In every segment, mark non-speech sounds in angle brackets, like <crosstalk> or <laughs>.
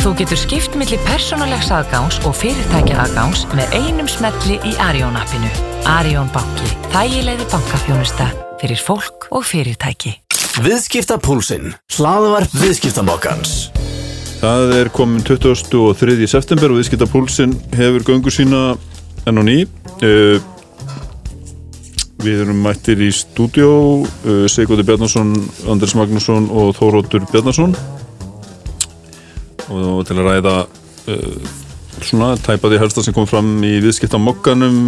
Þú getur skipt millir persónulegs aðgáns og fyrirtækja aðgáns með einum smelli í Arjón appinu. Arjón banki. Þægilegði bankafjónusta fyrir fólk og fyrirtæki. Viðskiptapúlsinn. Hlaðvarp viðskiptamokkans. Það er komin 23. september og viðskiptapúlsinn hefur göngu sína enn og ný. Uh, við erum mættir í stúdjó, uh, Sigurður Bjarnason, Anders Magnússon og Þóróttur Bjarnason og til að ræða uh, svona tæpaði helsta sem kom fram í viðskiptamokkanum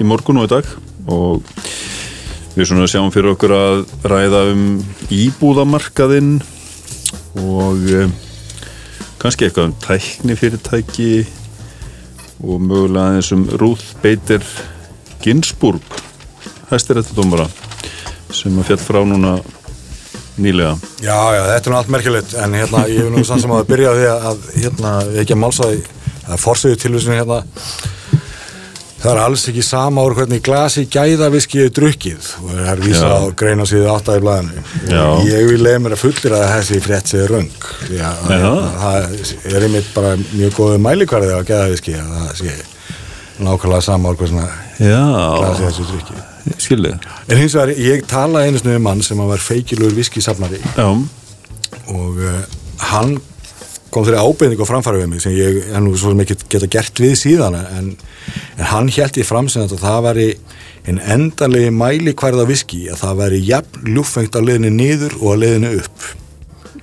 í morgun og í dag. Og við svona sjáum fyrir okkur að ræða um íbúðamarkaðinn og uh, kannski eitthvað um tækni fyrirtæki og mögulega eins um Ruth Bader Ginsburg hæstirættadómara sem að fjall frá núna nýlega. Já, já, þetta er allt merkilegt en hérna, ég hef nú sann sem að byrja því að hérna, ekki að málsa að forsöðu tilvísinu hérna. Það er alls ekki sama úr hvernig glasi gæðaviski er drukkið. Og það er vísa á greina síðu áttæði blæðinu ég vil leiða mér að fullir að þessi frétt séu röng að það er einmitt bara mjög góðu mælikvarði á gæðaviski að það sé nákvæmlega sama úr hvernig glasi þessu drukkið skilðið. En hins vegar, ég talaði einu snuðu mann sem var feikilur viskisafnari og uh, hann kom þeirri ábyrðing og framfæra við mig sem ég nú svo ekki geta gert við síðan en, en hann held ég fram sem að það væri en endarlegi mæli hverða viski að það væri jafn ljúfengt að leiðinu niður og að leiðinu upp.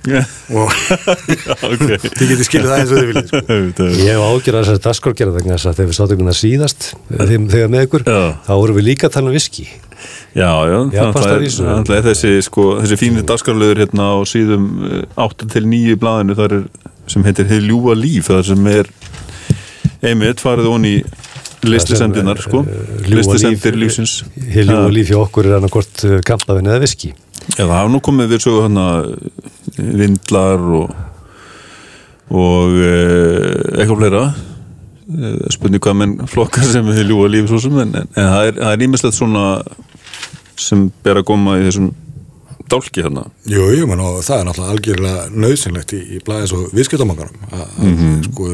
Og <laughs> okay. <laughs> þið getur skilðið það eins og þið viljið sko. <laughs> Ég hef ágjörðað þessari að þegar við sátum hérna síðast þegar með ykkur, já. þá vorum við líka að tala um viski. Já, já, það er þessi sko, þessi fínir dasgórleður hérna á síðum 8 til 9 blæðinu þar er, sem heitir Heið ljúa líf þar sem er einmitt farið onni listisendinar sko, listisendir lífsins. Heið ljúa líf hjá okkur er annarkort kampaðin eða viski Já, það hafa nú komið við svo hana vindlar og og eh, eitthvað fleira. Spurning hvað menn flokkar sem við ljúa svo sem en, en það er ímislegt svona sem ber að koma í þessum dálki hérna. Jú, jú, menn og það er náttúrulega algjörlega nöðsynlegt í, í blæðis og viðskiptamangarum að mm -hmm. sko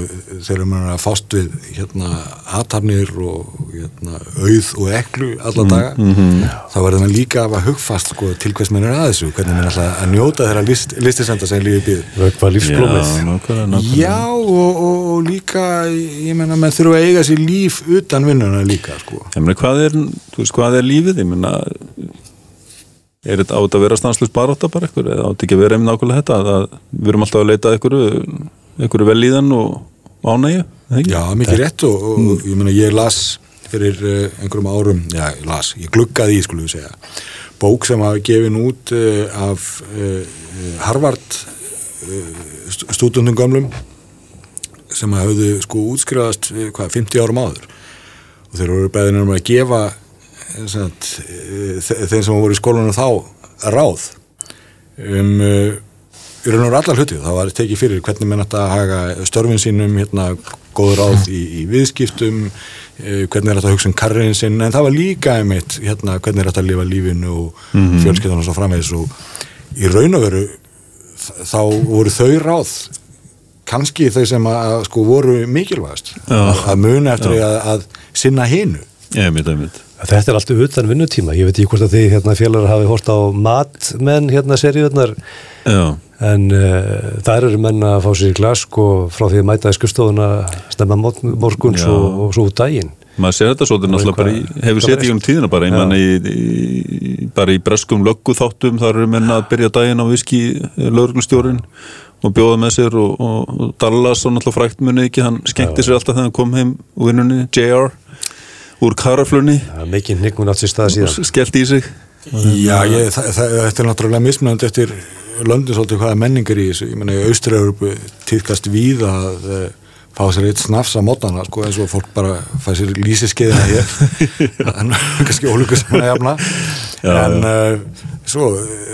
þegar mann er að fást við hérna aðtarnir og hérna auð og eklu alla daga, mm -hmm. þá er það líka að hugfast sko til hvers mann er að þessu hvernig mann er alltaf að njóta þeirra list, listisenda sem lífið býð. Hvað lífsblómið? Já, nákvæmlega, nákvæmlega. Já, og, og, og líka ég menna, mann þurfa að eiga sér líf utan vinnuna líka, sko. Ég menna, hvað er, þú veist, hvað er lífið? Ég menna er þetta átt að vera stanslust baróta bara ekkur eða átt ekki að vera einmitt nákvæmlega þetta að við erum alltaf að leita ekkur vel í þann og ánægju Já, mikið rétt og, og mm. ég menna ég las fyrir uh, einhverjum árum já, ég las, ég gluggaði í skulum við segja bók sem hafa gefin út uh, af uh, Harvard stúdundum gamlum sem hafðu sko útskrifast hvað, 50 árum áður. Og þeir eru beðinir um að gefa sagt, þeim sem voru í skólunum þá ráð um í raun og allar hluti, það var tekið fyrir hvernig menn að haga störfin sínum hérna, góð ráð í, í viðskiptum hvernig er þetta að hugsa um karriðin sinn en það var líka einmitt hérna, hvernig er þetta að lifa lífinu og mm -hmm. fjölskyldunum svo framvegis og í raun og veru þá voru þau ráð kannski þau sem að sko voru mikilvægast Já. að muna eftir að, að sinna hinu Ég veit Þetta er alltaf utan vinnutíma, ég veit ekki hvort að þið hérna, félagar hafi hort á matmenn hérna seríunar en uh, það eru menn að fá sér í glask og frá því að mæta í skustofuna stemma morguns og, og svo út daginn. Maður sér þetta svolítið náttúrulega bara í, hefur setið um tíðina bara, ég menna í, bara í breskum löggu þáttum þar eru menna að byrja daginn á viski lögurglustjórin og bjóða með sér og, og, og Dallas og náttúrulega frækt munið ekki, hann skemmti sér alltaf þegar hann kom heim úr vinnunni, JR úr karaflunni. Ja, mikið niggun átt sér stað síðan. Skellt í sig. Já, ég, það, það, þetta er náttúrulega mismunandi eftir löndin svolítið hvaða menningar í þessu. Ég menna í Austraurupu týrkast við að uh, fá sér eitt snafs að mótana sko eins og fólk bara fæ sér lísiskeiðina hér. <laughs> En kannski ólíku saman að jafna. Já, en uh, svo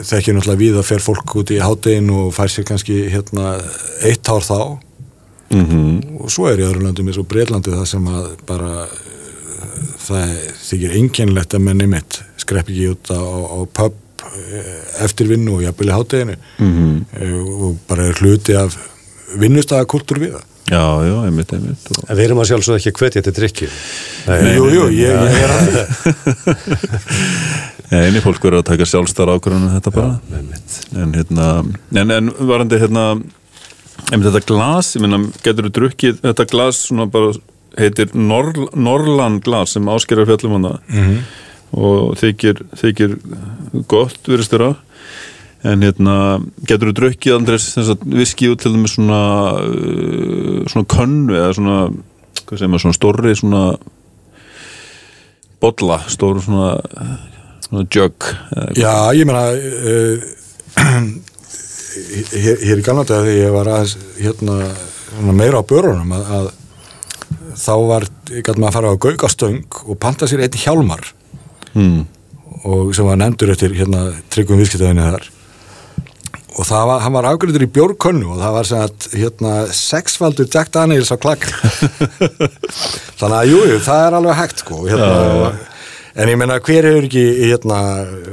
þekkir náttúrulega við að fer fólk út í háttegin og fær sér kannski hérna eitt ár þá. Mm -hmm. og svo er í öðru löndum eins og Breitlandi það sem að bara það þykir enginlegt að menni mitt skrepp ekki út á, á pub eftir vinnu og jafnvel í hátteginu mm -hmm. og bara er hluti af vinnustæðakultur við það Já, já, einmitt, einmitt og... En við erum að sjálfsög ekki hvetja til drikki. Jú, jú, ég, ég er að <laughs> Einu fólk verður að taka sjálfstar ákvörðunum þetta bara einmitt. en hérna, en, en varandi hérna einmitt þetta glas, ég meina, getur þú drukkið þetta glas svona bara heitir Nor Norland glas sem áskerar fjallum hana -hmm. og þykir, þykir gott verist þér en hérna, getur þú þess að viski út til þeim svona uh, svona könnu eða svona, hvað segir maður, svona stórri svona bolla, stóru svona svona jug Já, ég meina uh, <clears throat> hér, hér í Galnata þegar ég var aðeins hérna, meira á börunum að, að þá var, gæti maður að fara á gaugastöng og panta sér eitt hjálmar. Hmm. og sem var nefndur eftir hérna tryggum viðskiptaðinni þar. Og það var, hann var afgriður í bjórkönnu og það var sem að hérna sexfaldur Jack Daniels á klakk <laughs> þannig að jú, jú, það er alveg hægt sko hérna, en ég meina hver hefur ekki hérna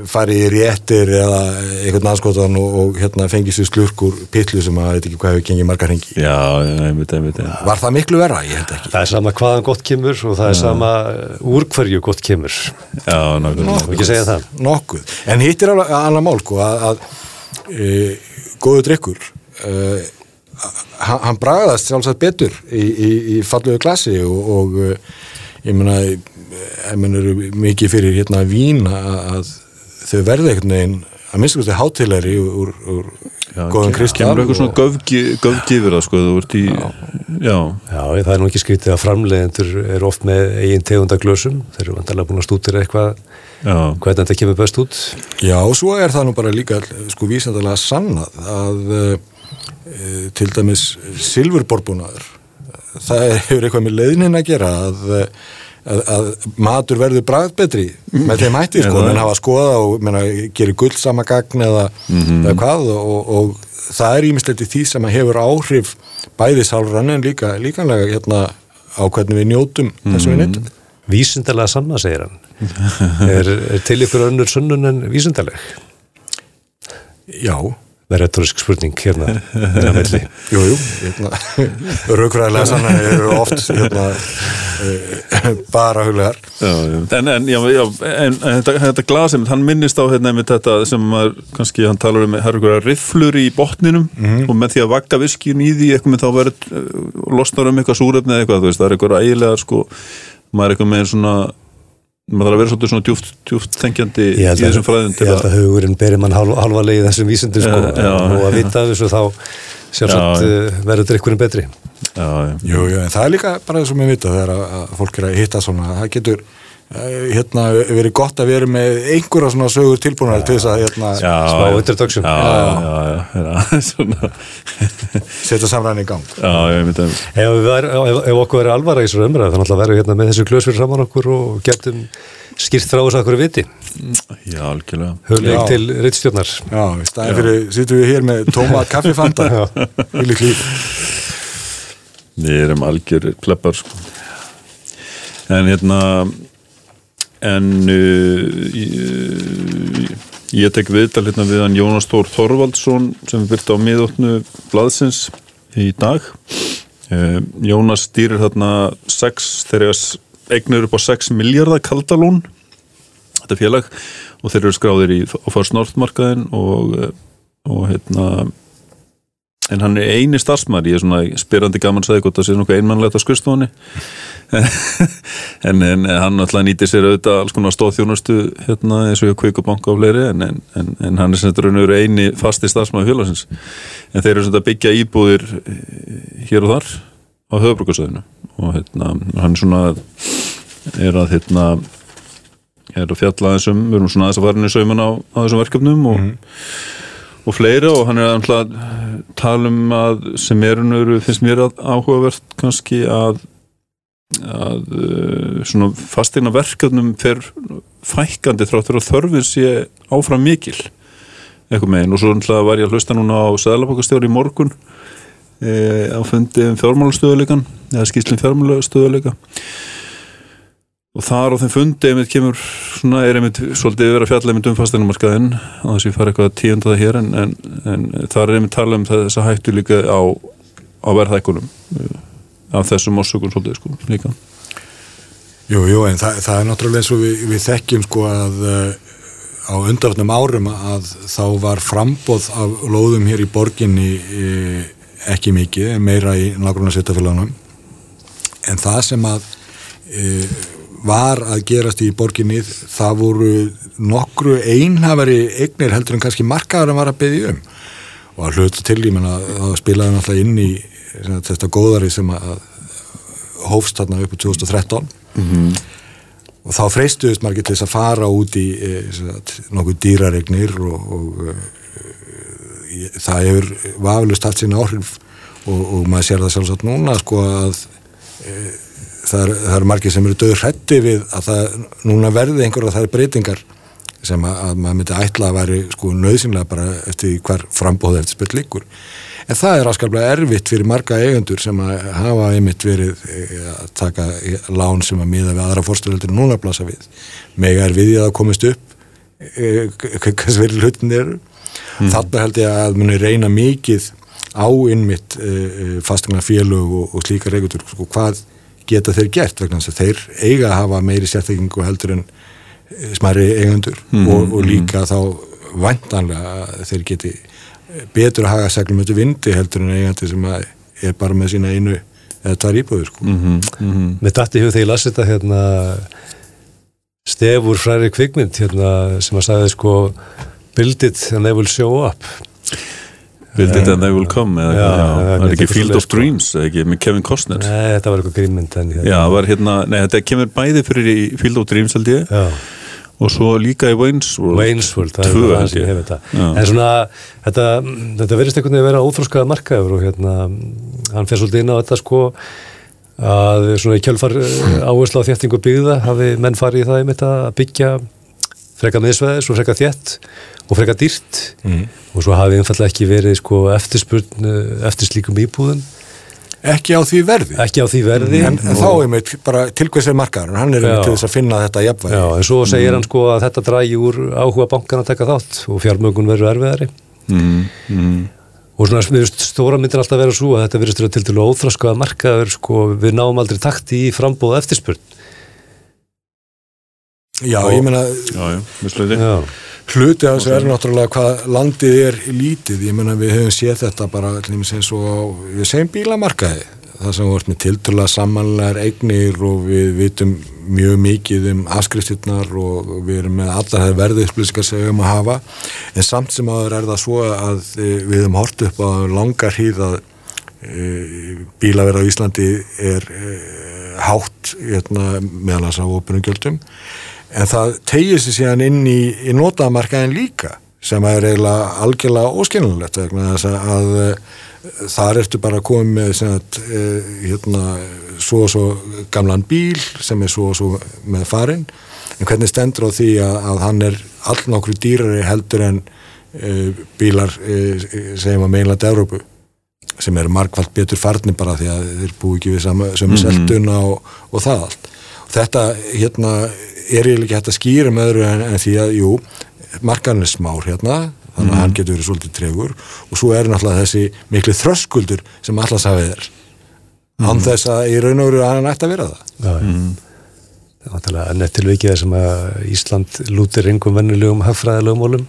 farið í réttir eða einhvern aðskotan og, og hérna fengið sér slurkur pitlu sem að veit ekki hvað hefur gengið margar hengi Já, einmitt, einmitt, einmitt. var það miklu verra? Ég held ekki Það er sama hvaðan gott kemur og það er sama uh, úr hverju gott kemur. Já, nákvæmlega. Má ekki segja það. nokkuð, en hitt er alveg annað mál sko, að, að e, góðu drikkur e, hann, bragðast sjálfsagt betur í, í, í falluðu klassi og, og e, ég meina ég meina eru mikið fyrir hérna að, að þau verði einhvern veginn að minnst kosti hátilegri úr, úr Já, góðan kristall Kemur eitthvað svona göfgifir það sko, þú ert í, já, Já, það er nú ekki skrítið að framleiðendur eru oft með eigin tegundaglösum. Þeir eru vantarlega búin að stútir eitthvað. Hvernig þetta kemur best út. Já, og svo er það nú bara líka sko vísendalega sannað að e, til dæmis silfurborbúnaður það hefur eitthvað með leiðnin að gera að, að, að matur verður bragð betri með þeim hætti sko, menn hafa skoða og menna, gerir gull sama gagn eða, eða hvað og, og það er ímislegt í því sem að hefur áhrif bæði sálrann en líka líkanlega hérna á hvernig við njótum þess að við neytum Vísindalega sanna, segir hann. er, er til ykkur önnur sunnun en vísindaleg? Já, Það er retorisk spurning hérna. hérna á milli. <laughs> Jú, jú, hérna, <laughs> sannan eru oft hérna, uh, bara huglegar. En, en, já, já, en, en þetta, þetta glas, einmitt, hann minnist á hérna einmitt þetta sem maður, kannski hann talar um, það eru eitthvað rifflur í botninum og með því að vakka viskjun í því, eitthvað með þá verður, uh, losnar um eitthvað súrefni eða eitthvað, þú veist, það er eitthvað ægilega, sko, maður er eitthvað með svona, maður þarf að vera svolítið svona djúft, djúft þengjandi í þessum til Ég held að hugurinn beri mann halv, halva leið í þessum vísindum sko, Já, já. og að vita þessu þá sjálfsagt Já, uh, verður drikkurinn betri. Já, já. Jú, jú, en það er líka bara þess að mér vita þegar að, að fólk er að hitta svona, það getur hérna verið gott að vera með einhverja svona sögur tilbúinar til þess að hérna, Já, Smá já. introduction. Já, já, já, já, já, <laughs> svona, setja samræðin í gang. já, ég myndi að, Ef, við væri, ef, ef okkur verður alvara í þessu umræð þannig að verður hérna með þessu glös fyrir saman okkur og getum skýrt frá þess að okkur viti. já, algjörlega. Já. til rittstjórnar. Já, í staðin fyrir, sittum við hér með tóma <laughs> kaffifanda, vilja klíf. Við erum algjör pleppar, sko. En hérna, en uh, ég, ég tek viðtal hérna við hann Jónas Þór Þorvaldsson sem byrta á miðóttnu blaðsins í dag. Uh, Jónas stýrir þarna 6, þegar eignir upp á 6 miljardar kaldalún þetta félag og þeir eru skráðir í á Fars Northmarkaðin og, eh, og hérna en hann er eini starfsmæður, ég er svona spyrandi gaman sagði hvort það sé nokkuð einmannlegt á skurstofunni <laughs> en, en hann alltaf nýtir sér auðvitað alls konar stóðþjónustu hérna eins og ég kveikubanka á fleiri en, en, en, hann er sem þetta raunur eini fasti starfsmæður félagsins. En þeir eru svona að byggja íbúðir eh, hér og þar á höfbrukarsöðinu og hérna hann svona er að hérna er að fjalla þessum, við erum svona aðeins að fara inn í sauman á, á þessum verkefnum og, og fleira og hann er að tala um að sem er nöru, finnst mér áhugavert kannski að að uh, svona fastegna verkefnum fer fækkandi þráttur að þörfin sé áfram mikil eitthvað megin og svo var ég að hlusta núna á Sæðalabokastjóri í morgun e, á fundi um fjármálastöðuleikan eða skýslum fjármálastöðuleika og þar á þeim fundi einmitt kemur svona, er einmitt svolítið verið að fjalla einmitt um fasteinumarkaðinn á þess að ég fara eitthvað tíundaða hér en, en, en þar er einmitt tala um það, þess að hættu líka á á verðhækkunum af þessum orsökum svolítið sko líka. Jú, jú, en það, það er náttúrulega eins og við, við þekkjum sko að uh, á undaröfnum árum að þá var frambóð af lóðum hér í borginni uh, ekki mikið, meira í nágrunna sveitafélagunum en það sem að var að gerast í borginni það voru nokkru einhafari eignir heldur en kannski markaður að var að byggja um. Og að hluta til, ég menna, það spilaði náttúrulega inn í þetta góðari sem að hófst þarna upp á 2013 mm -hmm. og þá freystuðist margir til þess að fara út í e, nokkuð dýraregnir og, og e, það hefur vaflust haft sína áhrif. Og, og maður sér það sjálfsagt núna sko að e, það eru er margir sem eru döður hrætti við að það núna verði einhverja er breytingar sem að, að maður myndi ætla að væri sko nöðsynlega bara eftir hver frambóð eftir spil líkur en það er áskaplega erfitt fyrir marga eigundur sem að hafa einmitt verið eh, að taka lán sem að miða við aðra fórstöðuldur núna blasa við. Meg er við að komast upp eh, hvað verið hlutin eru. Mm. þarna held ég að muni reyna mikið á innmitt eh, fastegna félög og, og slíka reikundur sko, hvað geta þeir gert vegna þess að þeir eiga að hafa meiri sérþekkingu heldur en smæri eigundur mm. og, og líka þá vantanlega þeir geti betur að haga seglum eftir vindi heldur en eigandi sem er bara með sína einu eða tvær íbúður sko. mm -hmm, mm -hmm. Með dætti hug þegar ég lasi þetta hérna, stefur fræri kvikmynd hérna, sem að sagði sko build it and they will show up Build it and they will come eða, já, já, það er ekki Field of. Dreams ekki með Kevin Costner? Nei, þetta var eitthvað grínmynd hérna. Já, var hérna, nei, þetta kemur bæði fyrir í Field of Dreams held ég Já. og svo líka í Wayne's World. Wayne's World, það er það sem ég. hef þetta. En svona, þetta, þetta verðist einhvern veginn að vera óþróskaða markaður og hérna hann fer svolítið inn á þetta sko að svona í kjölfar eh, áherslu á þéttingu byggða hafi menn farið í það einmitt að byggja freka miðsveðis og freka þétt og freka dýrt mm. og svo hafi einfallega ekki verið sko eftirspurn eh, eftir slíkum íbúðun Ekki á því verði. Ekki á því verði. En, en þá er meitt bara tilkvæmsið markaður, hann er um til þess að finna þetta jafnvægi. Já, en svo segir mm. hann sko að þetta drægi úr áhuga bankan að taka þátt og fjármögun verður erfiðari. Mm. Mm. Og svona, við veist, stóra myndir alltaf vera svo að þetta verður til dælu óþraska markaður, sko, við náum aldrei takti í frambóða eftirspurn. Já, og, ég meina... Hluti af þessu er náttúrulega hvað landið er lítið, ég menna við höfum séð þetta bara, eins og við segjum bílamarkaði, það sem voruð með tilturlega samanlegar eignir og við vitum mjög mikið um afskriftirnar og við erum með allar það verðisplýskar sem við höfum að hafa, en samt sem aður er það svo að eh, við höfum hort upp á langar hýð að e, bílaverð á Íslandi er e, hátt meðal þess að ópenum gjöldum en það tegir sér síðan inn í, í notamarkaðin líka sem er eiginlega algjörlega óskinnulegt vegna þess að, að eh, þar ertu bara komið með að, eh, hérna, svo og svo gamlan bíl sem er svo og svo með farin en hvernig stendur á því að, að hann er allnokkru dýrari heldur en e, bílar e, segjum að meginlega Európu sem eru markvallt betur farni bara því að þeir bú ekki við sama, sömu mm -hmm. seltuna og, og það allt og þetta hérna er ég ekki hægt að skýra með öðru en, en því að, jú, markarinn er smár hérna, þannig að mm. hann getur verið svolítið tregur og svo er náttúrulega þessi miklu þröskuldur sem allars hafið er mm. án þess að í raun og veru hann ætti að vera það Já, mm. það er náttúrulega nettilvikið sem að Ísland lútir yngum vennulegum hagfræðilegum mólum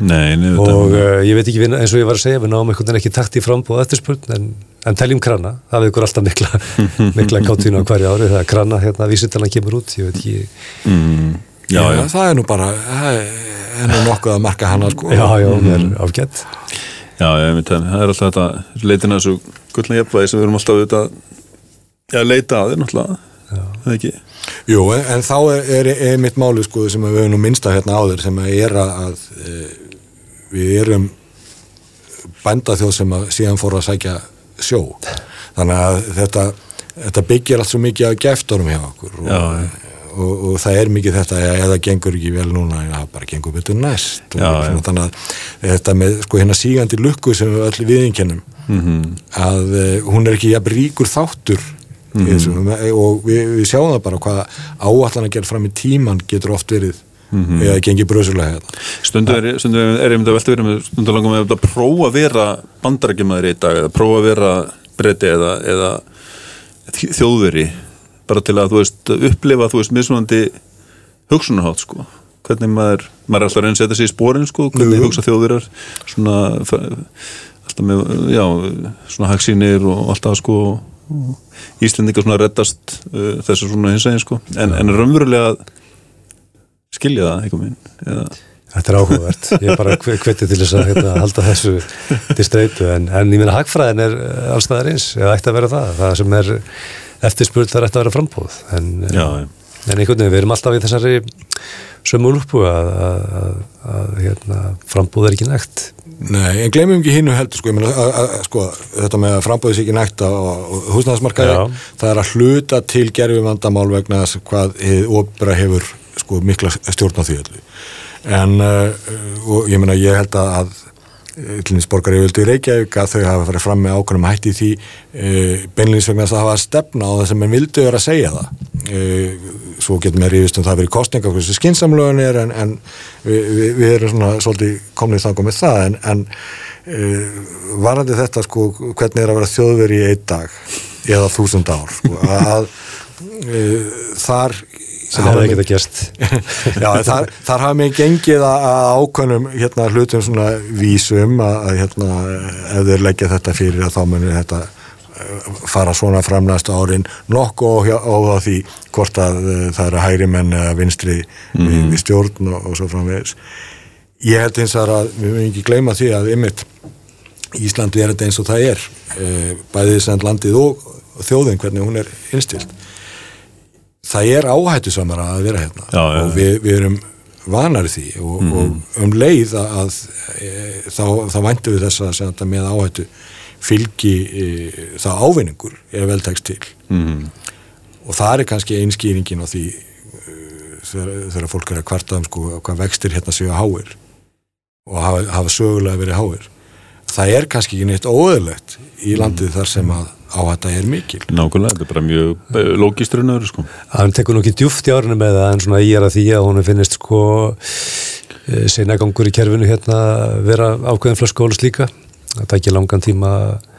Nei, og uh, ég veit ekki, eins og ég var að segja við náum einhvern veginn ekki takt í frambóð eftirspurn en, en teljum krana, það við ykkur alltaf mikla <laughs> mikla káttínu á hverju ári þegar krana, hérna, vísitalan kemur út ég veit ekki. Mm, já, já, það er nú bara það er nú nokkuð að marka hana sko. Já, já, það er afgett Já, ég veit það, það er alltaf þetta leitin að þessu gullna jafnvægi sem við erum alltaf auðvitað að leita að þér náttúrulega, það ekki? Jú, en, en þá er, er, er mitt máli sko sem við höfum nú minnsta hérna áður sem er að, að e, við erum bændaþjóð sem að síðan fór að sækja sjó. Þannig að þetta, þetta byggir allt svo mikið að geftorum hjá okkur og, já, og, og það er mikið þetta eða gengur ekki vel núna það bara gengur betur næst já, og, þannig að þetta með sko hérna sígandi lukku sem við öll viðinkennum mm -hmm. að uh, hún er ekki jafn ríkur þáttur mm -hmm. og við, við sjáum það bara hvað áallan að gera fram í tíman getur oft verið -hmm. eða gengi bröðsulega hérna. Stundu er, er ég myndi að velta verið með stundu langum með að prófa að vera bandarækjumæður í dag eða prófa að vera breyti eða, eða þjóðveri bara til að þú veist upplifa þú veist mismunandi hugsunarhátt sko hvernig maður, maður er alltaf reynd að setja sig í spórin sko, hvernig mm -hmm. hugsa þjóðverar svona alltaf með, já, svona hagsínir og alltaf sko Íslendingar svona reddast uh, þessu svona hins eginn sko en, en raunverulega skilja það eitthvað minn eða? Þetta er áhugavert, ég er bara hvetið til þess að hérna, halda þessu til streytu en, en ég minna hagfræðin er eh, allstaðar eins, eða ætti að vera það, það sem er eftirspurt þar ætti að vera frambóð en, Já, en einhvern veginn við erum alltaf í þessari sömu úlpu að, að, að hérna, frambóð er ekki nægt. Nei, en glemum ekki hinnu heldur sko, myna, að, sko þetta með að frambóðis ekki nægt á húsnæðismarkaði, það er að hluta til gerfi vandamál vegna þess hvað óbra hefur sko mikla stjórn á því öllu. En uh, og ég meina ég held að hlunins borgar í völdu í Reykjavík að þau hafa farið fram með ákveðnum hætti því uh, beinleins vegna að hafa stefna á það sem en vildu vera að segja það. Uh, svo getum við ríðist um það að vera í kostninga hversu skinsamlögun er en, en við, við, við erum svona svolítið komnið þangum með það. En, en varandi þetta sko hvernig er að vera þjóðveri í einn dag eða þúsund ár sko, að þar sem hefði ekki það gerst. <laughs> Já, þar, þar hafa mér gengið að ákvönum hérna hlutum svona vísum að, að hérna ef þeir leggja þetta fyrir að þá munir þetta eh, fara svona framnæstu árin. Nokkuð á því hvort að uh, það eru hægri menn eða vinstri mm. við, við stjórn og, og svo framvegis. Ég held eins að við mögum ekki gleyma því að ymitt Íslandi er þetta eins og það er uh, bæðið sem landið og þjóðin hvernig hún er innstilt það er áhættu samar að vera hérna já, já, og við, við erum vanar því og, mm. og um leið að, að e, þá, þá væntu við þess að með áhættu fylgi e, það ávinningur er veltækst til mm. og það er kannski einskýringin á því e, þegar, þegar fólk er að kvarta um sko hvað vextir hérna séu að háir og hafa, hafa sögulega verið háir það er kannski ekki neitt óöðlegt í landið mm. þar sem að á þetta er mikil. Nákvæmlega, þetta er bara mjög eh, lógist raunöður sko. Það tekur nú ekki djúft í árinu með það en svona ég er að því að hún finnist sko eh, seinagangur í kerfinu hérna vera ákveðin flöskólis líka. Það tekja langan tíma að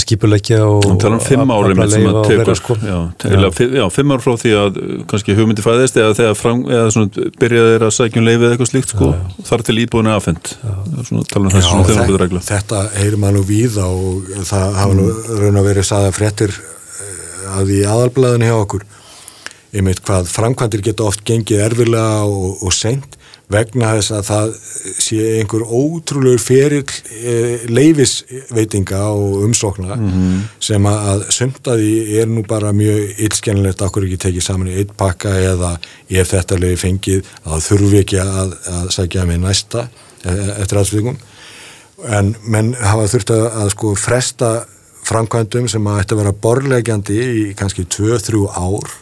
skipulegja og að tala um fimm ári með sem að tekur sko. já, já. já, fimm ár frá því að uh, kannski hugmyndi fæðist eða þegar fram, eða svona byrjaði þeirra að sækjum leifið eða eitthvað slíkt sko, þar til íbúinu aðfend svona tala um þessu svona þjóðanbyrðu regla Þetta heyrir maður nú víð og það hafa nú mm. raun að verið saða fréttir eh, að í aðalblæðinu hjá okkur ég meit hvað framkvæmdir geta oft gengið erfilega og, og seint vegna þess að það sé einhver ótrúlegur ferill e, leifisveitinga og umsókna mm -hmm. sem að sumtaði er nú bara mjög illskennilegt okkur ekki tekið saman í eitt pakka eða ef þetta leiði fengið að þurfi ekki að, að sækja með næsta e, eftir aðsvíkum en menn hafa þurft að, að sko fresta framkvæmdum sem að ætti að vera borlegjandi í kannski 2-3 ár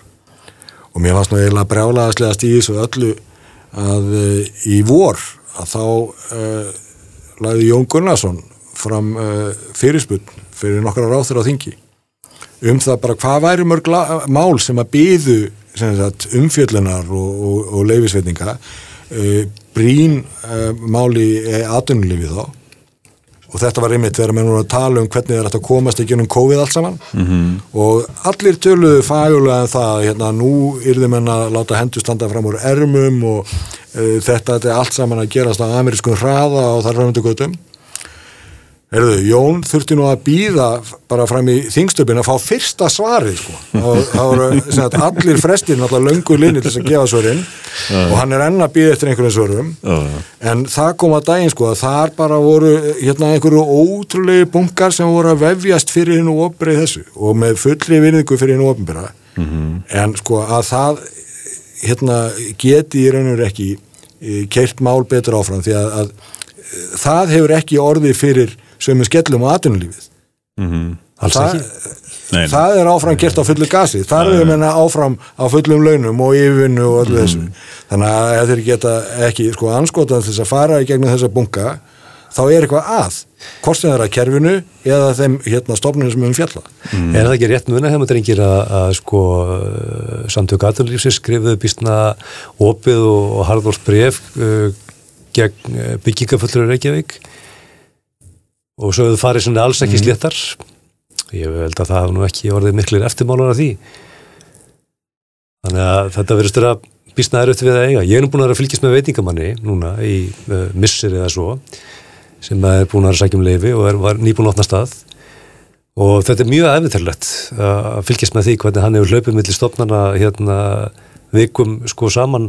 og mér fannst nú eiginlega brjálaðaslegast í þessu öllu að uh, í vor að þá uh, lagði Jón Gunnarsson fram uh, fyrirspunn fyrir nokkra ráþur á þingi um það bara hvað væri mörg mál sem að byðu umfjöllunar og, og, og leifisvetninga brín máli aðunulífið þá og þetta var einmitt þegar maður voru að tala um hvernig það er að komast ekki um COVID allt saman mm -hmm. og allir töluðu fægulega en það, hérna, nú yrði menn að láta hendur standa fram úr ermum og uh, þetta, þetta er allt saman að gerast á amerískun hraða og þar framöndu göttum Herðu, Jón þurfti nú að býða bara fram í þingstöpin að fá fyrsta svari sko. og það voru sagt, allir frestir náttúrulega löngu linni til þess að gefa svörin ja. og hann er enna að býða eftir einhverjum svörum en það kom að daginn sko að þar bara voru hérna einhverju ótrúlegi bunkar sem voru að vefjast fyrir hinn og opbrið þessu og með fullri vinningu fyrir hinn og opnbyrra mm -hmm. en sko að það hérna geti í raun og ekki eh, keirt mál betur áfram því að, að það hefur ekki orðið fyrir sem er skellum á atvinnulífið. Mm -hmm. það, það er áfram gert á fullu gasi. Það er meina áfram á fullum launum og yfirvinnu og öllu mm -hmm. þessu þannig að þeir geta ekki sko anskotað þess að fara í gegnum þessa bunga þá er eitthvað að. Hvort sem það er að kerfinu eða þeim hérna stofnunum sem við fjalla. Mm. Er það ekki rétt muna hefum drengir að, að sko samtök aðlunlífsins skrifuðu býstna opið og, og harðvort bref uh, gegn uh, byggingafullur Reykjavík og svo hefur farið svona alls ekki mm. sléttar ég held að það hafði nú ekki orðið miklir eftirmálar af því þannig að þetta verður störa býstna erut við að eiga. Ég er nú búin að fylgjast með veitingamanni núna í uh, missir eða svo sem er búin að sækjum leifi og er, var nýbúin að opna stað og þetta er mjög eftirlegt að fylgjast með því hvernig hann hefur hlaupið millir stopnarna hérna vikum sko saman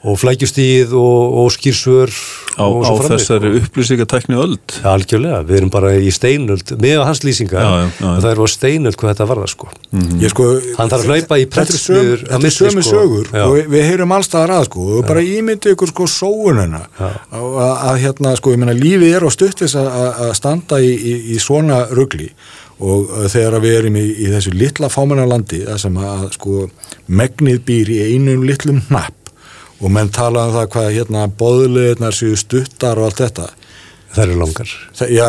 og flækjustíð og, og skýrsvör á, á þessari upplýsingatækni öll ja, algjörlega, við erum bara í steinöld með hans lýsingar. Já, já, já, og það er á steinöld hvað þetta varða sko, mm -hmm. sko hann þarf að hlaupa í pretsmiður þetta er sömu sko. sögur og við, við heyrum allstað að sko. Og bara ímyndi ykkur sko sóunina að hérna sko, ég menna lífið er á stuttis að standa í, í, í svona ruggli og þegar við erum í, í þessu litla fámennarlandi það sem að sko megnið býr í einum litlum napp og menn tala um það hvað hérna boðlegiðnar séu stuttar og allt þetta. Það eru langar. Það, Já,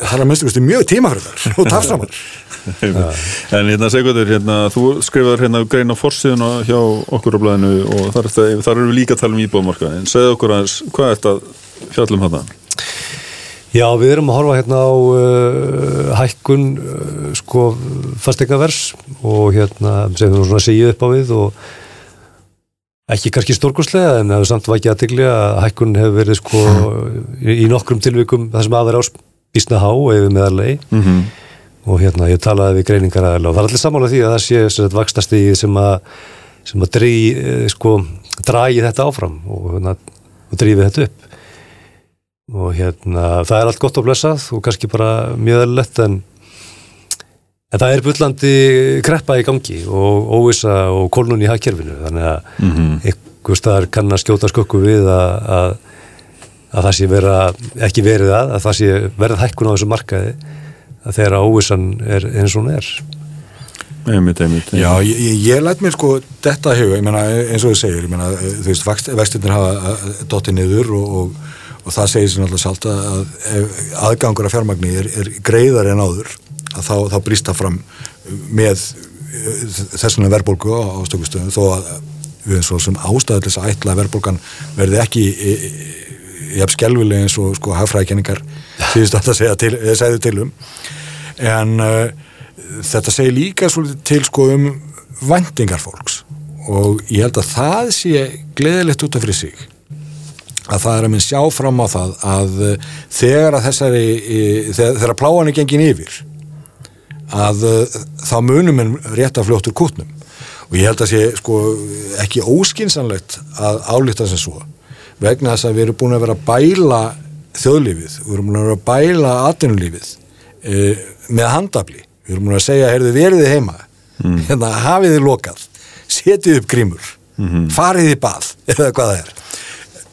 það er að minnstu mjög tímafröðar <laughs> og tafsamar. En hérna segjaður, hérna, þú skrifaður hérna grein á forsiðuna hjá okkur á blæðinu og þar, þar eru við líka að tala um íbúðmarka en segja okkur aðeins, hvað er þetta fjallum þetta? Já, við erum að horfa hérna á uh, hækkun uh, sko fastegavers og hérna sem við svona segjum upp á við og ekki kannski stórkoslega en það er samt vakið aðtegli að hækkun hefur verið sko í, nokkrum tilvikum það sem aðverð áspísna há eða meðarlegi mm -hmm. og hérna ég talaði við greiningar aðeins og það er allir samála því að það sé svona vakstast í sem að sem að drí, eh, sko, dragi þetta áfram og, hérna, og drífi þetta upp og hérna það er allt gott að blessað og kannski bara mjög lett en En það er byllandi kreppa í gangi og óvisa og kolnun í hagkerfinu þannig að mm -hmm. einhver staðar kann að skjóta skökku við að, að, að það sé vera, ekki verið að, að það sé verið hækkun á þessu markaði að þeirra óvisan er eins og hún er. Einmitt, einmitt, einmitt. Já, ég, ég læt mér sko þetta huga, ég meina eins og þú segir, ég meina þú veist, vextinir hafa dottið niður og, og, og það segir sér náttúrulega sjálft að aðgangur af fjármagni er, er greiðar en áður að þá, þá brýst það fram með eh, þessuna verðbólgu á stökustöðum þó að við erum svo sem ástæðilis að ætla að verðbólgan verði ekki jafn skjálfileg eins og sko hafræðkenningar síðust að það segja til, segðu til um. En uh, þetta segir líka svolítið til sko um vendingar fólks. Og ég held að það sé gleðilegt út af fyrir sig að það er að minn sjá fram á það að þegar að þessari þegar, þegar pláan er gengin yfir að uh, þá munum en rétt af fljóttur kútnum. Og ég held að sé sko ekki óskinsanlegt að álíta sem svo. Vegna þess að við erum búin að vera að bæla þjóðlífið, við erum búin að vera að bæla atvinnulífið e, með handafli, við erum búin að segja heyrðu veriði heima, mm. <laughs> hérna hafiði lokað, setið upp grímur. Mm -hmm. fariði bað <laughs> eða hvað það er.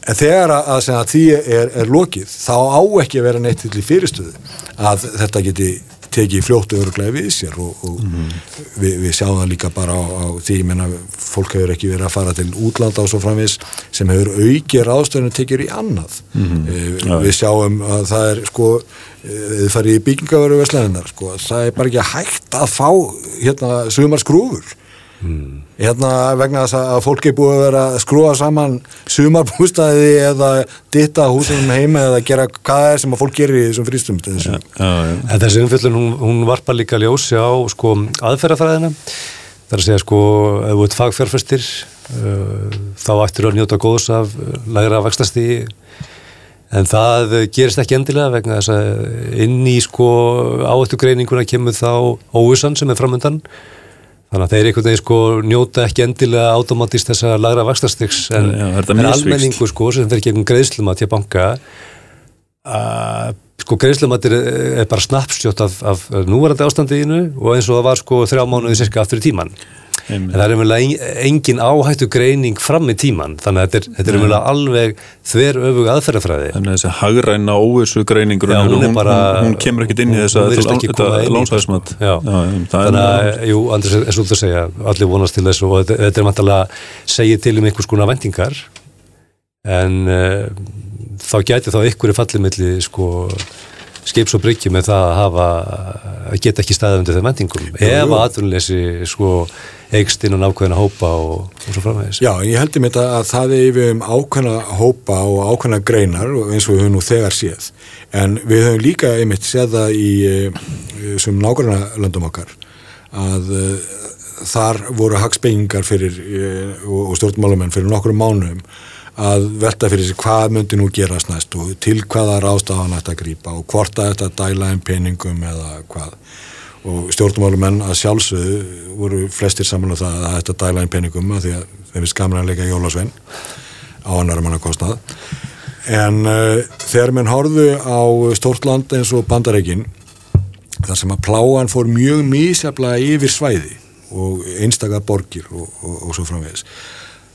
En þegar að, að, að því er, er lokið þá á ekki að vera neitt til fyrirstöðu að þetta geti tekið fljóttu öruglega við sér og, og mm. við, við sjáum það líka bara á, á því, menna, fólk hefur ekki verið að fara til útlanda og svo framvis sem hefur aukið ráðstöðinu tekið í annað mm. e, við sjáum að það er sko, þið farið í byggingaveru vesleninnar, sko, það er bara ekki hægt að fá hérna sumar skrúfur Mm. Hérna vegna þess að fólki er búið að vera að skrua saman sumarbústaði eða ditta húsum heima eða gera hvað er sem að fólk gerir í þessum frístum ja, ja. Þessi umfjöldun hún, hún varpa líka ljósi á sko, aðferðafræðina það er að segja sko ef þú ert fagfjárfæstir uh, þá ættir þú að njóta góðs af lægra vaxtasti en það gerist ekki endilega vegna þess að inn í sko áættu greininguna kemur þá óvissan sem er framöndan Þannig að þeir einhvern veginn sko njóta ekki endilega automatist þess að lagra vaxtastyks en, já, en almenningu sko sem fer gegn greiðslumat hjá banka að sko greiðslumat er, er bara snapsjótt af, af núvarandi ástandiðinu og eins og það var sko þrjá mánuði cirka aftur í tíman. En það er umverulega engin áhættu greining fram í tíman, þannig að þetta er umverulega alveg þver öfug aðferðafræði. Þannig að þessi hagræna óvissu greiningur hún, hún, hún, kemur ekkit inn í þess að lónsæðismat Þannig að, jú, Andris er svolítið að segja allir vonast til þess og þetta er mættalega segið til um einhvers konar vendingar en uh, þá gæti þá ykkur í fallimilli sko skips og bryggjum með það að hafa að geta ekki staðið undir þeim vendingum ef að atvinnuleysi sko eigst inn á nákvæðina hópa og, og svo framvegis. Já, ég heldur mér að það er yfir um ákvæðina hópa og ákvæðina greinar eins og við höfum nú þegar séð en við höfum líka einmitt séð það í sem nákvæðina löndum okkar að uh, þar voru hagspengingar fyrir uh, og stjórnmálamenn fyrir nokkru mánuðum að velta fyrir sig hvað myndi nú gerast næst og til hvaða rástafan að grýpa og hvort að þetta dæla einn peningum eða hvað. Og stjórnumálumenn að sjálfsögðu voru flestir saman á það að þetta dæla einn peningum að því að þeim er skamra að leika Jólasvein á annar manna kostnað. En uh, þegar menn horfðu á stórt land eins og bandareikin þar sem að pláan fór mjög mísjaflega yfir svæði og einstakar borgir og, og, og svo framvegis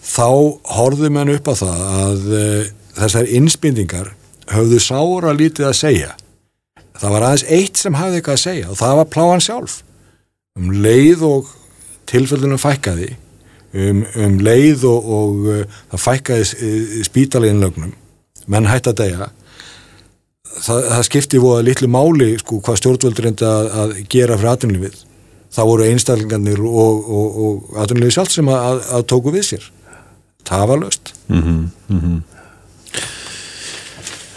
þá horfðu menn upp á það að uh, þessar innspindingar höfðu sára lítið að segja. Það var aðeins eitt sem hafði eitthvað að segja og það var pláan sjálf. Um leið og tilfellunum fækkaði um, um leið og, og uh, það fækkaði uh, spítaliðinlögnum menn hætti að deyja það, það skipti voða litlu máli sko hvað stjórnvöldur reyndi að, að gera fyrir atvinnlífið það voru einstaklingarnir og, og, og atvinnlífið sjálf sem að, að tóku við sér tafalöst mm -hmm, mm -hmm.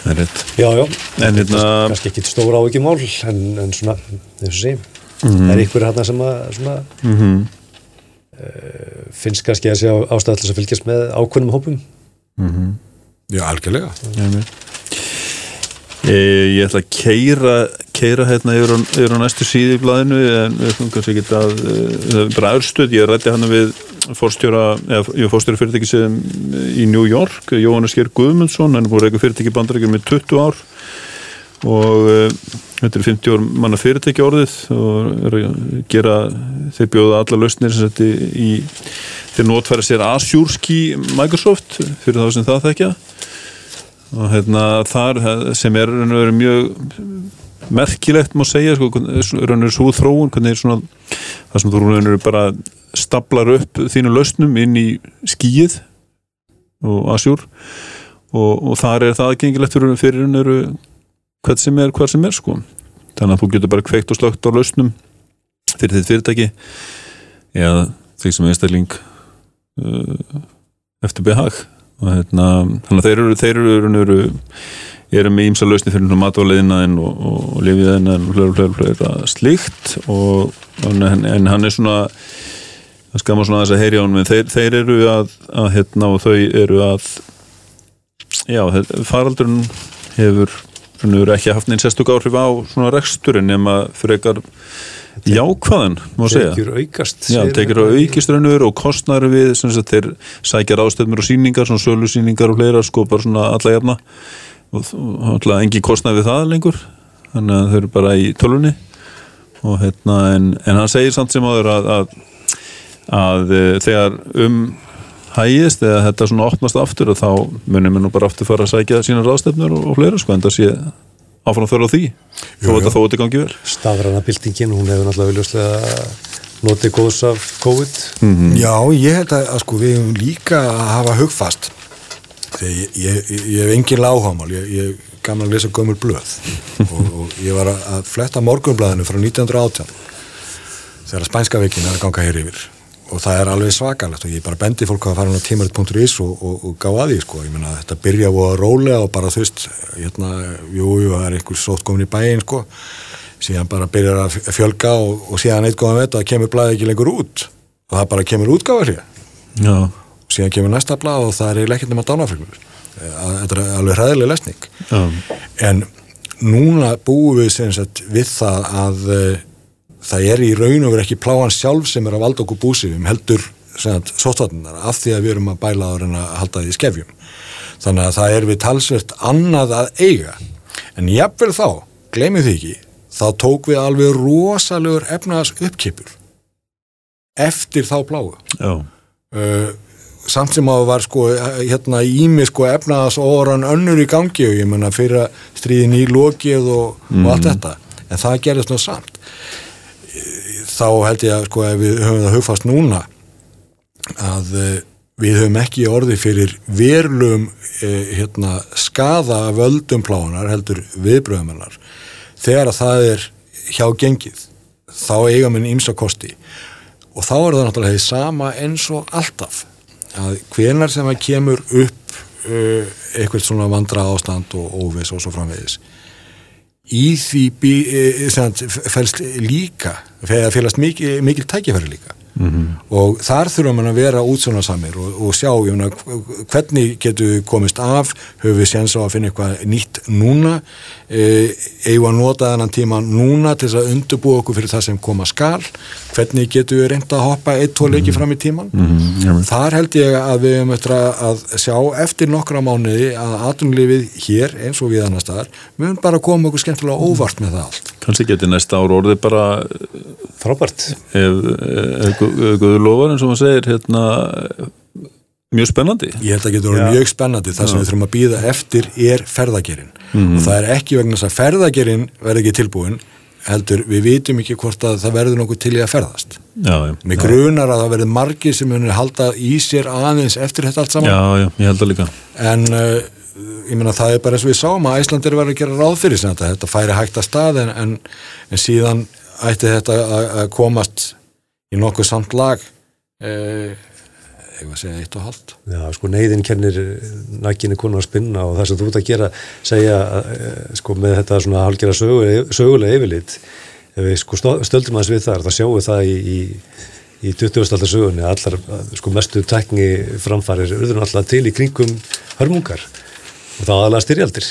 Það er rétt. Já, já, En hérna kannski ekki stóra á ekki mál en, en svona, þess að sé. Mhm. það er ykkur hérna sem að svona, mm uh, finnst kannski að sé ástæðallis að fylgjast með ákveðnum hópum? Já, algjörlega. E, Ég ætla að keira keira hérna yfir á, yfir á næstu síði í blæðinu en við komum kannski ekki að uh, bara aðstöð, ég rætti hann við fórstjóra, eða ég fórstjóra fyrirtæki sem í New York, Jóhannes Geir Guðmundsson, hann er búin að reyka fyrirtæki bandarækjum með 20 ár. Og þetta er 50 ár manna fyrirtæki orðið og er að gera þeir bjóða alla lausnir sem þetta í þeir notfæra sér Azure Ski Microsoft fyrir þá sem það þekkja og hérna þar sem er raun og veru mjög merkilegt má segja sko, raun og veru svo þróun hvernig er svona það sem þú raun og veru bara staplar upp þínu lausnum inn í skíið og Azure og, og þar er það gengilegt fyrir, fyrir raun og veru hvað sem er, hvað sem er sko. Þannig að þú getur bara kveikt og slögt á lausnum fyrir þitt fyrirtæki eða því sem einstakling uh, eftir behag og hérna, þannig að þeir eru þeir eru, eru, með ímsa lausni fyrir matváleiðinaðin og, og, og lifiðinaðin og hlera, hlera, hlera slíkt. Og, en, en hann er svona það skama svona þess að heyri á hann þeir, þeir eru að, að hérna og þau eru að já, faraldurinn hefur hefur ekki haft neins sérstök áhrif á svona reksturinn nema frekar jákvæðan, má segja. Tekjur aukast Já, tekjur á þetta. aukiströnnur og kostnæri við sagt, þeir sækja ráðstöfnur og síningar svona sölusíningar og fleira sko bara svona alla jafna. Og alltaf engi kostnæri við það lengur þannig að þau eru bara í tölunni og hérna en, en hann segir samt sem áður að, að, að e, þegar um hægist eða þetta svona opnast aftur og þá munum við nú bara aftur fara að sækja sína ráðstöfnur og, og fleira sko en það sé áfram þörf á því? Þó Jú, þetta jú. þó þetta gangi vel? Stafræna byltingin, hún hefur náttúrulega viljóslega notið góðs af COVID. Já, ég held að, að sko við hefum líka að hafa hugfast. Þegar ég, ég, ég, ég hef engin láhámál ég, ég gaman að lesa gömur blöð. <laughs> Og, og ég var að, að fletta morgunblæðinu frá 1918 þegar spænska veikin er að ganga hér yfir og það er alveg svakalegt og ég bara bendi fólk að fara á tímarit.is og, og, og gá að því sko, ég meina þetta byrja og rólega og bara þú veist hérna, jú, jú, það er einhver sótt komin í bæinn sko, síðan bara byrjar að fjölga og, og síðan eitt góðan veit að kemur blæði ekki lengur út. Og það bara kemur útgáfa sér Já, og síðan kemur næsta blað og það er ekkert nema dánafregnur þetta er alveg hræðileg lesning. Já, en núna búum við við það að uh, það er í raun og verið ekki pláan sjálf sem er að valda okkur búsifum heldur sóttvarnar af því að við erum að bæla á að reyna að halda því skefjum. Þannig að það er við talsvert annað að eiga. En jafnvel þá, gleymið því ekki þá tók við alveg rosalegur efnaðas uppkipur eftir þá pláu já, uh, samt sem að var sko hérna ími sko efnaðas óran önnur í gangi og ég menna fyrir að stríðin í lokið og, og allt þetta. En það gerðist nú samt þá held ég að sko ef við höfum það hugfast núna að uh, við höfum ekki orði fyrir verlum eh, hérna, skaða af völdum plánar heldur viðbröðumennar þegar að það er hjá gengið þá eiga minn ímsa kosti. Og þá er það náttúrulega því sama eins og alltaf að hvenar sem að kemur upp uh, eitthvað svona vandra ástand og óvis og svo framvegis. Í því bí, e, fælst líka félast mikil, mikil tækifæri líka Mm -hmm. og þar þurfum við að vera útsjónarsamir og, og sjá mena, hvernig getum við komist af höfum við séns á að finna eitthvað nýtt núna eigum að nota þennan tíma núna til að undurbúa okkur fyrir það sem koma skal? Hvernig getum við reynda að hoppa eitt, tvo leiki fram í tíman mm -hmm. þar held ég að við höfum eftir að sjá eftir nokkra mánuði að atunlifið hér eins og við annar staðar við höfum bara koma okkur skemmtilega óvart með það allt. Kanski getur næsta ár orðið bara frábært. ef, ef Guður lofar eins og maður segir hérna, mjög spennandi. Ég held að það getur orðið mjög spennandi. Það sem við þurfum að býða eftir er ferðagerinn. Mm -hmm. og það er ekki vegna þess að ferðagerinn verði ekki tilbúin heldur við vitum ekki hvort að það verður nokkuð til í að ferðast. Já, já, með grunar að það verður margir sem munir halda í sér aðeins eftir þetta allt saman. Já, já, ég held að líka. En uh, ég meina það er bara eins og við sáum að Æslandir verður að gera ráð fyrir þetta, þetta færi hægt að stað en, en, en síðan ætti þetta að komast í nokkuð samt lag eh, eitthvað að segja eitt og halvt Já, sko neyðin kennir nækkinni konu að spinna og það sem þú ert að gera segja, sko með þetta svona halgjara sögulega, sögulega yfirlit ef við sko stöldum aðeins við þar þá sjáum við það í, í, í 20. aldar sögunni allar sko mestu tekni framfarir urður allar til í kringum hörmungar og það aðalega styrjaldir.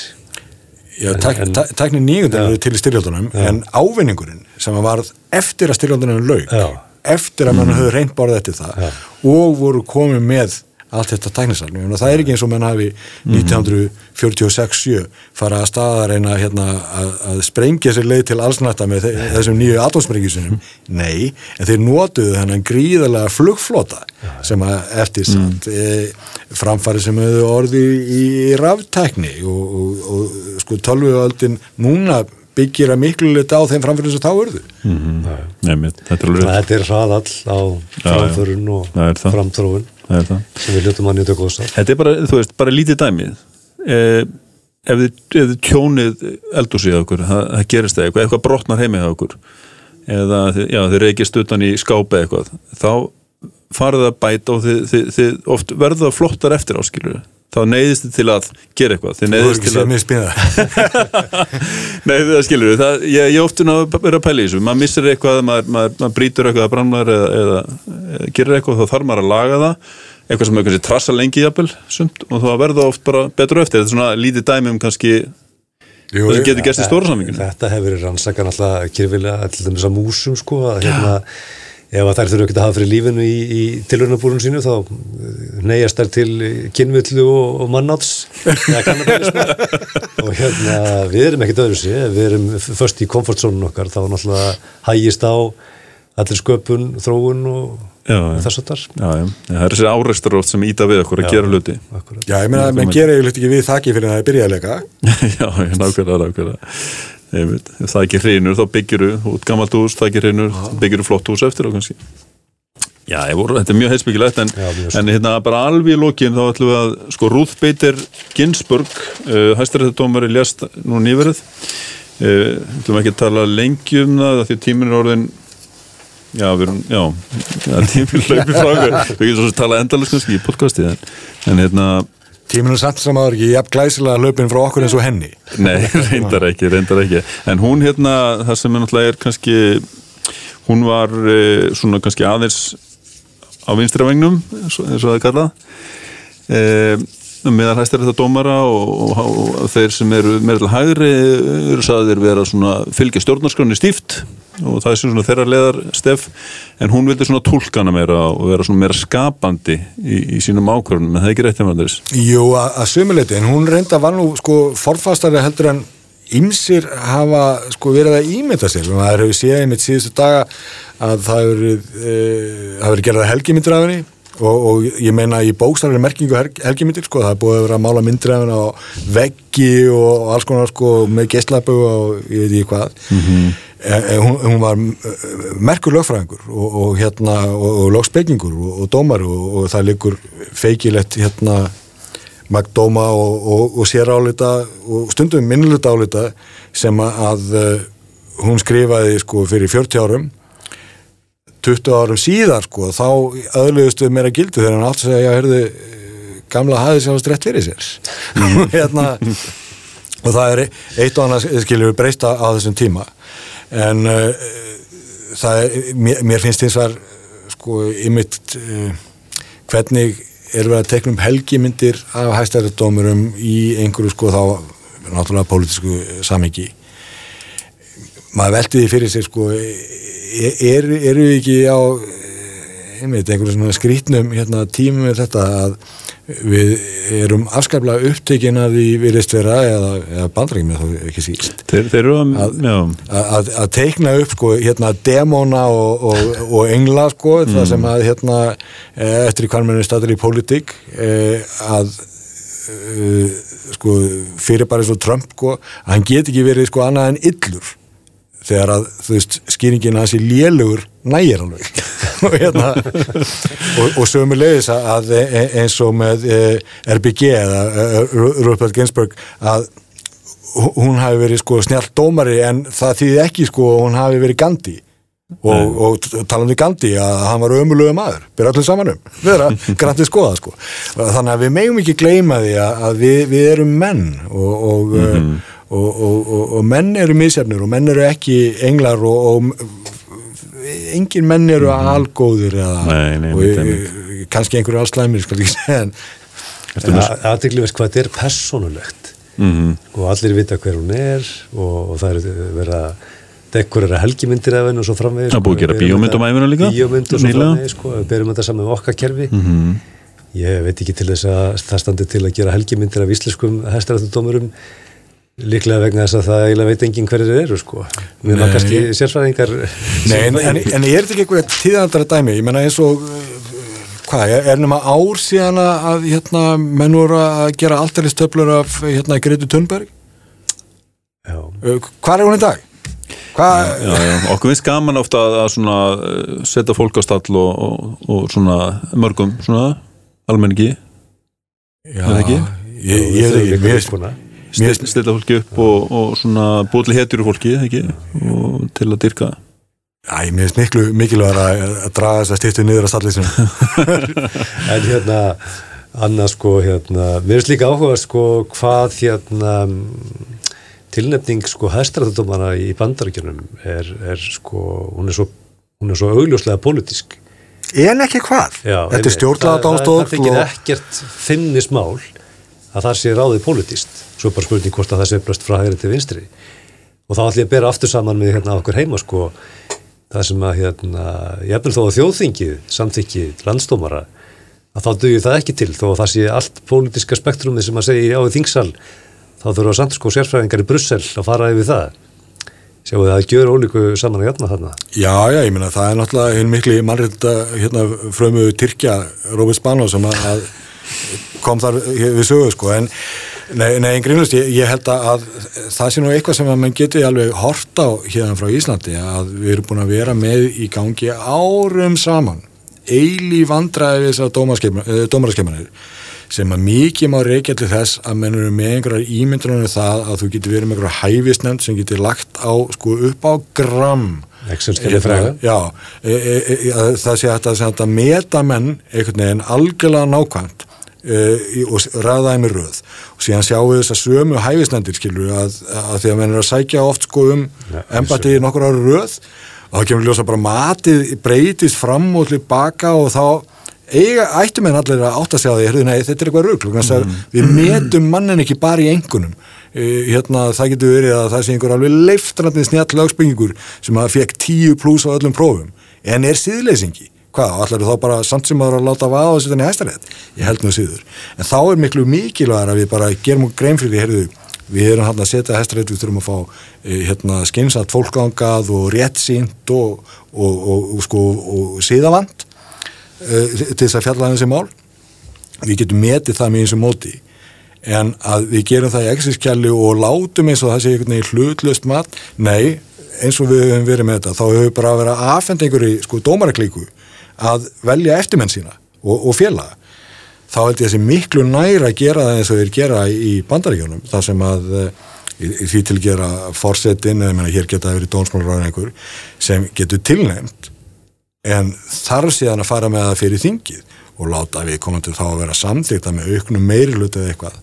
Já, tekni nýjöndan eru til í styrjaldunum en ávinningurinn sem var eftir að styrjaldunum laug Já eftir að mann höfðu reynd borðið eftir það ja. og voru komið með allt þetta tæknisalmi og það er ekki eins og menn hafi 1946-7 fara að staða reyna hérna, að, að sprengja sér leið til allsnætta með þessum nýju atomsprengisunum nei, en þeir notuðu þennan gríðarlega flugflota ja. sem að eftir samt mm. e, framfari sem hefur orði í, í ráftækni og, og, og sko tölvuöldin núna byggir að miklu liti á þeim framfyrir sem þá verður mm -hmm. Nei, þetta er, er hraðall á framförun og framþróun sem við ljótum að nýta góðs Þetta er bara, þú veist, bara lítið dæmið eh, ef þið, þið tjónið eldúsið á okkur, það, það gerist það eitthvað, eitthvað brotnar heimið á okkur eða já, þið reykist utan í skápi eitthvað, þá farið að bæta og þið, þið, þið oft verða flottar eftir áskilur þá neyðist þið til að gera eitthvað. Þið neyðist til að <laughs> Nei það skilur við það, ég, ég ofta að vera að pæla í þessu. Maður missir eitthvað, maður, maður, maður brítur eitthvað að brannar eða, eða, eða gerir eitthvað þá þarf maður að laga það. Eitthvað sem er kannski trassa lengi jafnvel sumt, og þá verða oft bara betur eftir. Þetta er svona lítið dæmi um kannski Jú, það sem getur gæst í stóra samvinginu Þetta hefur verið rannsakar alltaf kyrfilega til þess að músum sko að hérna ef þær þurfu ekki að hafa fyrir lífinu í, í tilhörnabúrun sínu þá eh, neyjast þær til kynvillu og, og mannáts <laughs> og hérna við erum ekkert öðru sé, við erum först í komfortzónun okkar, þá náttúrulega hægist á allir sköpun, þróun og þess að þar Það er þessi áreistur oft sem íta við okkur að já, gera hluti. akkurat. Já, ég meina, menn gera yfirleitt ekki við þakki fyrir að það er byrjaðleika <laughs> Já, nákvæmlega, nákvæmlega Ef það ekki hrinur þá byggjuru út gammalt hús, það ekki hrinur byggjuru flott hús eftir og kannski. Já, voru, þetta er mjög heilsbyggilegt en, en hérna bara alveg í lókin þá ætlum við að sko Ruth Bader Ginsburg uh, hæstarættadómari lést nú nýverið. Uh, ætlum ekki að tala lengi um það því tímin er orðin já, við erum, já, <laughs> tímin hlaupi frá við getum svo að tala endalust kannski í podcasti en, en hérna Tíminu samt sem aður ekki jafn glæsilega löpinn frá okkur eins og henni. Nei, reyndar ekki, reyndar ekki. En hún hérna, það sem er náttúrulega er kannski, hún var eh, svona kannski aðeins á vinstravengnum, eins og það er kallað, eh, meðal hæstir þetta dómara og, og, og þeir sem eru meðal hægri eru saðir vera svona fylgja stjórnarskroni stíft og það er svona þeirra leðar stef en hún vildi svona tólkana meira og vera svona meira skapandi í, í sínum ákvörðunum, en það er ekki rétt með þess Jú, að sumuleiti, en hún reynda var nú sko forfastari heldur en ymsir hafa sko verið að ímynda sér, það hefur séð í mitt síðustu daga að það hefur e, hefur gerðað helgimyndraðinni og, og ég meina í bókstæðari merkingu helgimyndir sko, það er búið að vera að mála myndræðin á veggi og alls konar sko með gesslappu og ég veit ekki hvað. Mm -hmm. E, hún, hún var merkur lögfræðingur og, og hérna og, og lögspekingur og, og dómar og það likur feikilegt hérna magdóma og sérálita og stundum minnluta álita sem að hún skrifaði sko fyrir 40 árum 20 árum síðar sko þá öðluðustu mér að gildu þegar hann átt að segja hörðu, gamla hafið sér strætt fyrir sér mm. <laughs> <laughs> hérna, og það er eitt og annað skiljur breysta á þessum tíma en uh, það er, mér, mér finnst eins og sko ymitt uh, hvernig er verið að tekna um helgimyndir af hæstæðardómurum í einhverju sko þá náttúrulega pólitísku samhengi? Maður veldi því fyrir sig sko eru er við ekki á einmitt einhverju svona skrítnum hérna, tímum með þetta að við erum afskaplega upptekinn að því virðist vera eða, eða bandrækjum þá ekki síst. Þeir, þeir að, að, að teikna upp sko hérna demóna og, og, og engla sko mm. það sem að hérna eftir í kvarminu statur í pólitík að sko fyrir bara eins og Trump sko hann get ekki verið sko annað en yllur þegar að þú veist skýringin að þessi lélugur nægir alveg. <laughs> Og hérna og, og sömulegis að e, e, eins og með e, RBG eða Rupert Ginsburg að hún hafi verið sko snjált dómari en það þýði ekki sko hún hafi verið Gandhi. Og, og talandi Gandhi að hann var ömulögu maður, byrja allir saman um. Við erum <laughs> grantið skoða sko. Þannig að við megum ekki gleyma því að við, við erum menn og, og mm -hmm og, og, og menn eru misjafnir og menn eru ekki englar og engin menn eru mm. algóður eða nei, nei, og kannski einhverju allslæmir skal ég segja veist hvað þetta er personulegt mm -hmm. og allir vita hver hún er og, og það er verið að dekkurera helgimyndir af henn og svo framvegis. Það búið að gera bíómyndum af henn líka Bíómynd og svo framvegis sko, við berum þetta saman með okkar kerfi. Mm -hmm. Ég veit ekki til þess að það standi til að gera helgimyndir af íslenskum hæstarættudómurum Líklega vegna þess að það eiginlega veit enginn hverju þeir eru sko. Við erum kannski sérfræðingar Nei, en, en, en er þetta ekki eitthvað tíðandara dæmi? Ég menna eins og hvað, er, er nema ár síðan að hérna, menn voru að gera alltaf stöflur af hérna, Greti Thunberg? Já Hvað er hún í dag? Já, já, já, okkur finnst gaman ofta að, að svona, uh, setja fólk á stall og, og, og svona mörgum svona almenningi Já, ég, ég, ég veit ekki stilla fólki upp og, og svona búið til hetjur fólki ekki? og til að dyrka. Æ, mér finnst miklu mikilvægur að, að draga þess að stýttu niður að stallísinu <laughs> En hérna annars sko hérna mér finnst líka áhuga sko hvað hérna tilnefning sko hæstræðardómana í bandaríkjunum er, er sko hún er svo, hún er svo augljóslega politísk En ekki hvað? Já, Þetta er stjórnlaða dánstofn Það, það, það þykir ekkert finnismál að það sé ráðið politist svo bara spurning hvort að það blöst frá hægri til vinstri. Og þá ætlum ég að bera aftur saman með hérna okkur heima sko það sem að hérna ég efnir þó að þjóðþingið samþykkið landstómara að þá dugir það ekki til. Þó að það sé allt politiska spektrumið sem að segja á í þingsal þá þurfa samt sko sérfræðingar í Brussel að fara yfir það. Sjáu það að gjör ólíku saman að jafna þarna? Já, já, ég minna það er náttúrulega einn miklu mannreita hérna frömu Tyrkja Róbert Spano sem að kom þar við sögu sko. En Nei, nei, grínust, ég, ég held að það sé nú eitthvað sem að mann geti alveg hort á hérna frá Íslandi að við erum búin að vera með í gangi árum saman eili vandræði þessar dómaraskemanir sem að mikið má reykja til þess að menn eru með einhverjar ímyndunum það að þú getur verið með einhverjar hæfisnefnd sem getur lagt á, sko, upp á gram. Excel-skjali fræða Já, e, e, e, það sé að þetta meta menn einhvern veginn algjörlega nákvæmt Uh, og ræðaði með röð. Og síðan sjáum við þess að sömu hæfisnendir skilur að, að því að menn er að sækja oft sko um ja, empati í nokkur ára röð og þá kemur ljósa bara matið breytist fram og tilbaka og þá eiga, ættum en allir að átt að segja því nei, þetta er eitthvað rögl mm. við metum mannin ekki bara í engunum. Uh, hérna það getur verið að það sé einhver alveg leiftrandið snjall lögspengingur sem að fekk tíu pluss á öllum prófum en er síðleysingi hvað, allar þá bara samt sem að láta vaða og setja henni hæstarétt, ég held nú síður. En þá er miklu mikilvægar að við bara gerum grein fyrir heyrðu, við erum hann að setja hæstarétt, við þurfum að fá eh, hérna, skeinsat fólkangað og réttsýnt og, og, og, og sko, síðavand uh, til þess að fjalla þessi mál. Við getum metið það með eins og móti. En að við gerum það í exerskjalli og látum eins og það sé einhvern veginn hlutlöst mat, nei eins og við höfum verið með þetta þá höfum við bara verið að aðfenda einhverju sko dómaraklíku að velja eftirmenn sína og, og félaga þá held ég þessi miklu næra að gera það eins og þeir gera í bandaríkjónum þar sem að eh, því til að gera fórsetin eða hér geta verið dónsmálaráðin einhver sem getur tilnæmt en þarf síðan að fara með það fyrir þingið og láta við komandi þá að vera samþýkta með auknum meiri hluti eða eitthvað.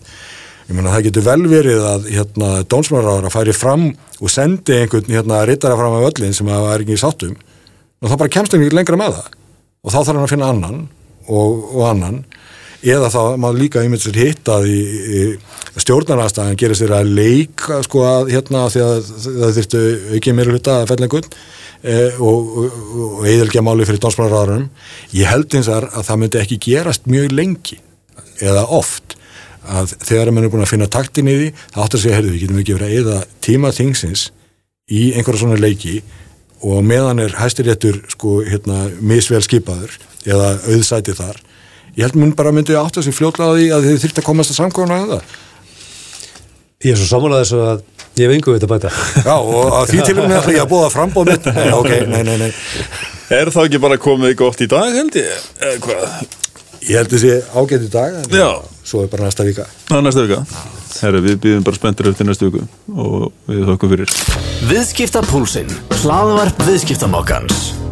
Ég menna það getur vel verið að hérna, dónsmálaráður að færi fram og sendi einhvern hérna, rittara fram af öllin sem að það er ekki í sáttum og þá bara kemst ekki lengra með það og þá þarf hann að finna annan og, og annan. Eða þá maður líka einmitt sér hittað í, í stjórnarnastæðan gerir sér að leika sko að hérna því að það þurftu ekki meira hluta að fellna gull e, og, og, og eðelgja máli fyrir dónsmálaráðurum ég held eins að það myndi ekki gerast mjög lengi eða oft að þegar mann er búin að finna taktin í því þá áttur að segja, heyrðu, við getum ekki verið að eða tíma þingsins í einhverja svona leiki og meðan er hæstiréttur sko hérna misvel skipaður eða auðsæti þar ég held mun bara myndi áttu að sem fljótlaði að þið þurft að komast að samkvæmna að það Ég er svo samanlega þess að ég hef yngu við þetta bæta Já og að því til og með ætla ég að búa frambóð mitt <laughs> ok, nei, nei, nei Er það ekki bara komið gott í dag held ég? Eða hvað? Ég held þessi ágætt í dag en Já. svo er bara næsta vika Það er næsta vika Herru, við býðum bara spenntir eftir næstu viku og við þokkum fyrir. Viðskipta púlsinn, hlaðvarp viðskiptamokkans